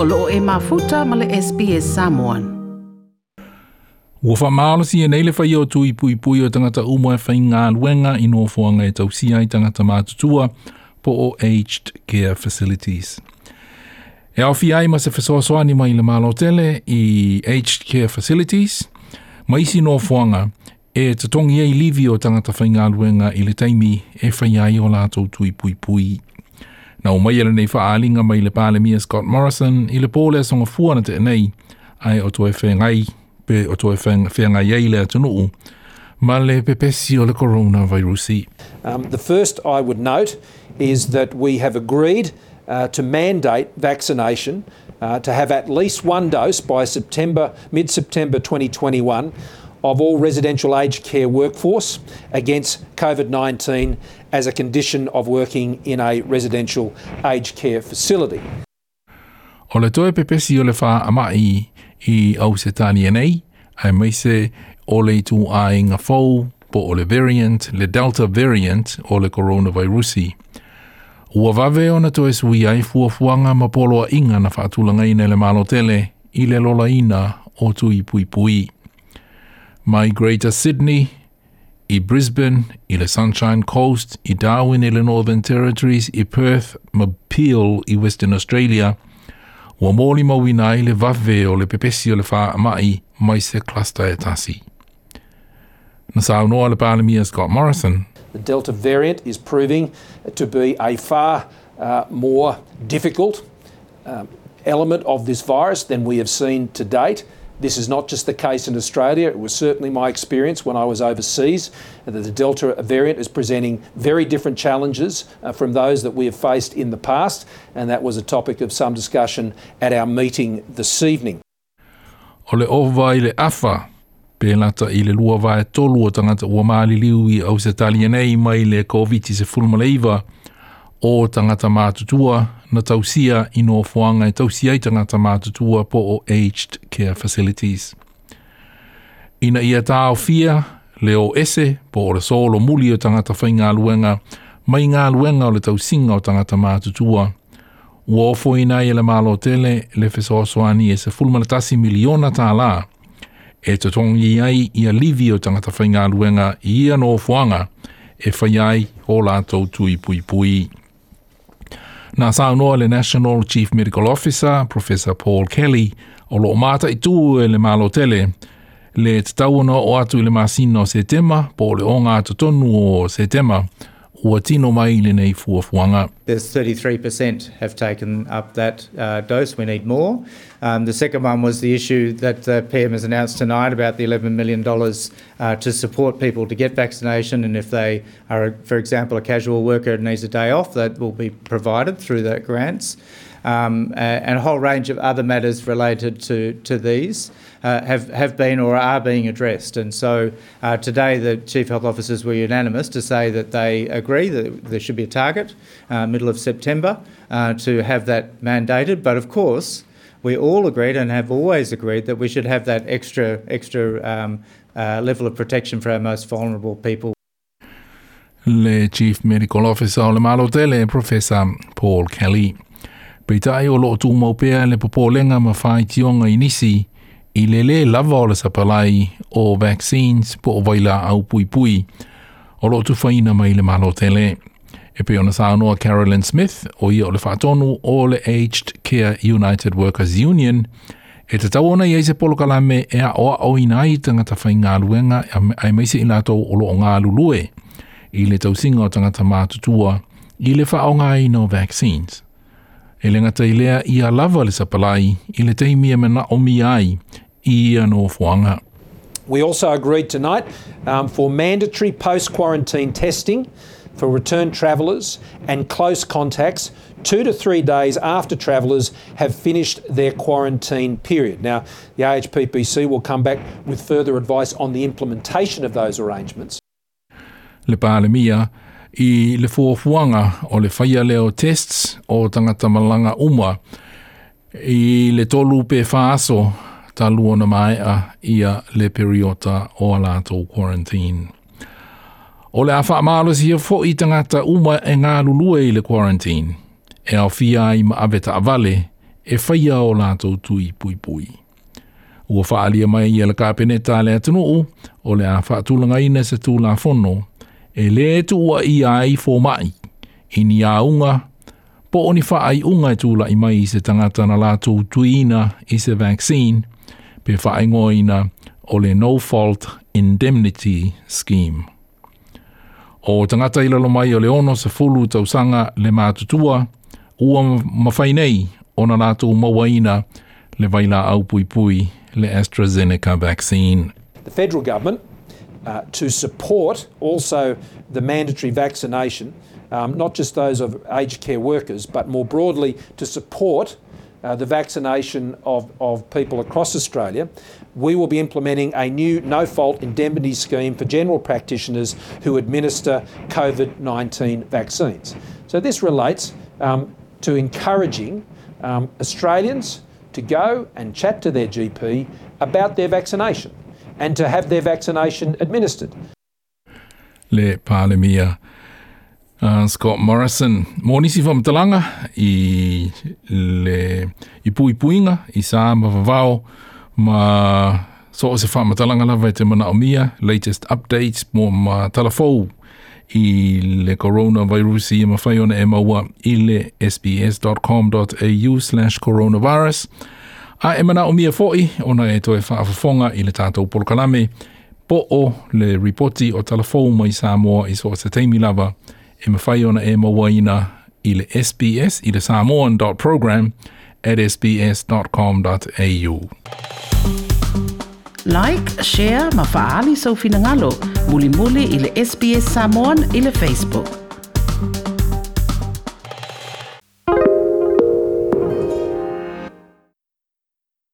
o loo e mafuta ma le SPS Samoan. Ua wha maalo e tui pui pui o tangata umoe whai ngā luenga i noa fuanga e tau siai tangata mātutua po o aged care facilities. E au ai ma se whesoa mai le maalo tele i aged care facilities, ma isi noa fuanga e te tongi ei livio tangata whai ngā luenga i le taimi e whai ai o lātou tui pui pui Na o mai ele nei wha alinga mai le pāle mia Scott Morrison i le pōle songa fuana te nei ai o toe whengai pe o toe whengai ei le atunuu ma le pepesi o le coronavirusi. Um, the first I would note is that we have agreed uh, to mandate vaccination uh, to have at least one dose by September, mid-September 2021 of all residential aged care workforce against COVID 19 as a condition of working in a residential aged care facility. po o le variant, le delta variant o le coronavirusi. Ua vave o na toe sui ai fuafuanga ma polo a inga na whaatulanga ina le malo tele i le lola ina o tui pui. pui. my Greater Sydney, e Brisbane, e the Sunshine Coast, e Darwin, e the Northern Territories, e Perth, Peel, e Western Australia, ua mōli mauina i le vave o le pepesi o le wha amai mai se cluster e tasi. Na saunoa le pālemia Scott Morrison. The Delta variant is proving to be a far uh, more difficult um, element of this virus than we have seen to date – this is not just the case in Australia. It was certainly my experience when I was overseas that the Delta variant is presenting very different challenges uh, from those that we have faced in the past, and that was a topic of some discussion at our meeting this evening. Ole ova i le afa, pēnata i le lua vae tolu o tangata ua liu i au se mai le COVID-19 o tangata mātutua na tausia i no whuanga i tausia i tangata mātutua po o aged care facilities. Ina ia tāo fia, leo ese, po ora solo muli o tangata whai ngā luenga, mai ngā luenga o le tausinga o tangata mātutua. Ua ofo ina i e le mālo tele, le whesoasoani e se fulmana tasi miliona tā lā. E te tongi ai i a livi o tangata whai ngā luenga i ia no whuanga, e whai ai o lātou tui pui pui. pui. Nā saunoa le National Chief Medical Officer, Professor Paul Kelly, o lo mata i tū e le malo tele, le te tauna o atu i le masino se tema, po le onga atu tonu o se tema, Ua tino mai i fuafuanga. There's 33% have taken up that uh, dose. We need more. Um, the second one was the issue that the PM has announced tonight about the $11 million uh, to support people to get vaccination. And if they are, for example, a casual worker and needs a day off, that will be provided through that grants um, and a whole range of other matters related to, to these uh, have, have been or are being addressed. And so uh, today the Chief Health Officers were unanimous to say that they agree that there should be a target, uh, middle of September, uh, to have that mandated. But of course, we all agreed and have always agreed that we should have that extra, extra um, uh, level of protection for our most vulnerable people. Le Chief Medical Officer le malotele Professor Paul Kelly. peitai o loo tu maupea le popo lenga ma whai tionga i nisi, i le le lava o le sapalai o vaccines po o waila au pui pui, o loo tu whaina mai le malo tele. E pe ona sānoa Carolyn Smith o ia o le whātonu o le Aged Care United Workers Union, e te tau ona i eise polo kalame e a oa o inai tangata whai ngā luenga ai meise i lato o loo ngā lulue, i le tausinga o tangata mātutua, i le whaonga i no vaccines. E lea i a lava le sapalai, i le teimia ai, i anō fuanga. We also agreed tonight um, for mandatory post quarantine testing for return travellers and close contacts two to three days after travellers have finished their quarantine period. Now, the AHPPC will come back with further advice on the implementation of those arrangements. Le i le fuafuanga o le faya leo tests o tangata malanga umwa i le tolu pe faaso ta luona mai a ia le periota o alato quarantine. O le afa amalo si fo i tangata umwa e ngā lulue i le quarantine e au fia i ma aveta avale e faya o lato tui pui pui. Ua faalia mai i le kapeneta le atunuu o le afa tulanga ina se tūla fono e le tu ua i ai fō mai. I ni a unga, po oni wha ai unga i e tū i mai i se tangata na lātou tuina i se vaccine, pe wha ai ngoina o le No Fault Indemnity Scheme. O tangata i lalo mai o le ono se fulu tau le mātutua, ua mawhai nei o na lātou mawaina le vaila au pui pui le AstraZeneca vaccine. The federal government Uh, to support also the mandatory vaccination, um, not just those of aged care workers, but more broadly to support uh, the vaccination of, of people across Australia, we will be implementing a new no fault indemnity scheme for general practitioners who administer COVID 19 vaccines. So, this relates um, to encouraging um, Australians to go and chat to their GP about their vaccination and to have their vaccination administered. Le palemia. Uh, Scott Morrison, mōnisi wha matalanga i le i pui puinga i sā mawawao ma so o se wha matalanga lawa te mana o mia, latest updates mō ma talafou i le coronavirus i ma whaiona e maua i le sbs.com.au slash coronavirus. A e mana o mia foi, ona e toe whaafafonga i le tātou polokalame, po o le ripoti o tala fōu mai Samoa i soa te teimi lava, e mawhai ona e mawaina i le SBS, i le samoan.program at sbs.com.au. Like, share, mafaali sau finangalo, muli muli i le SBS Samoan i le Facebook.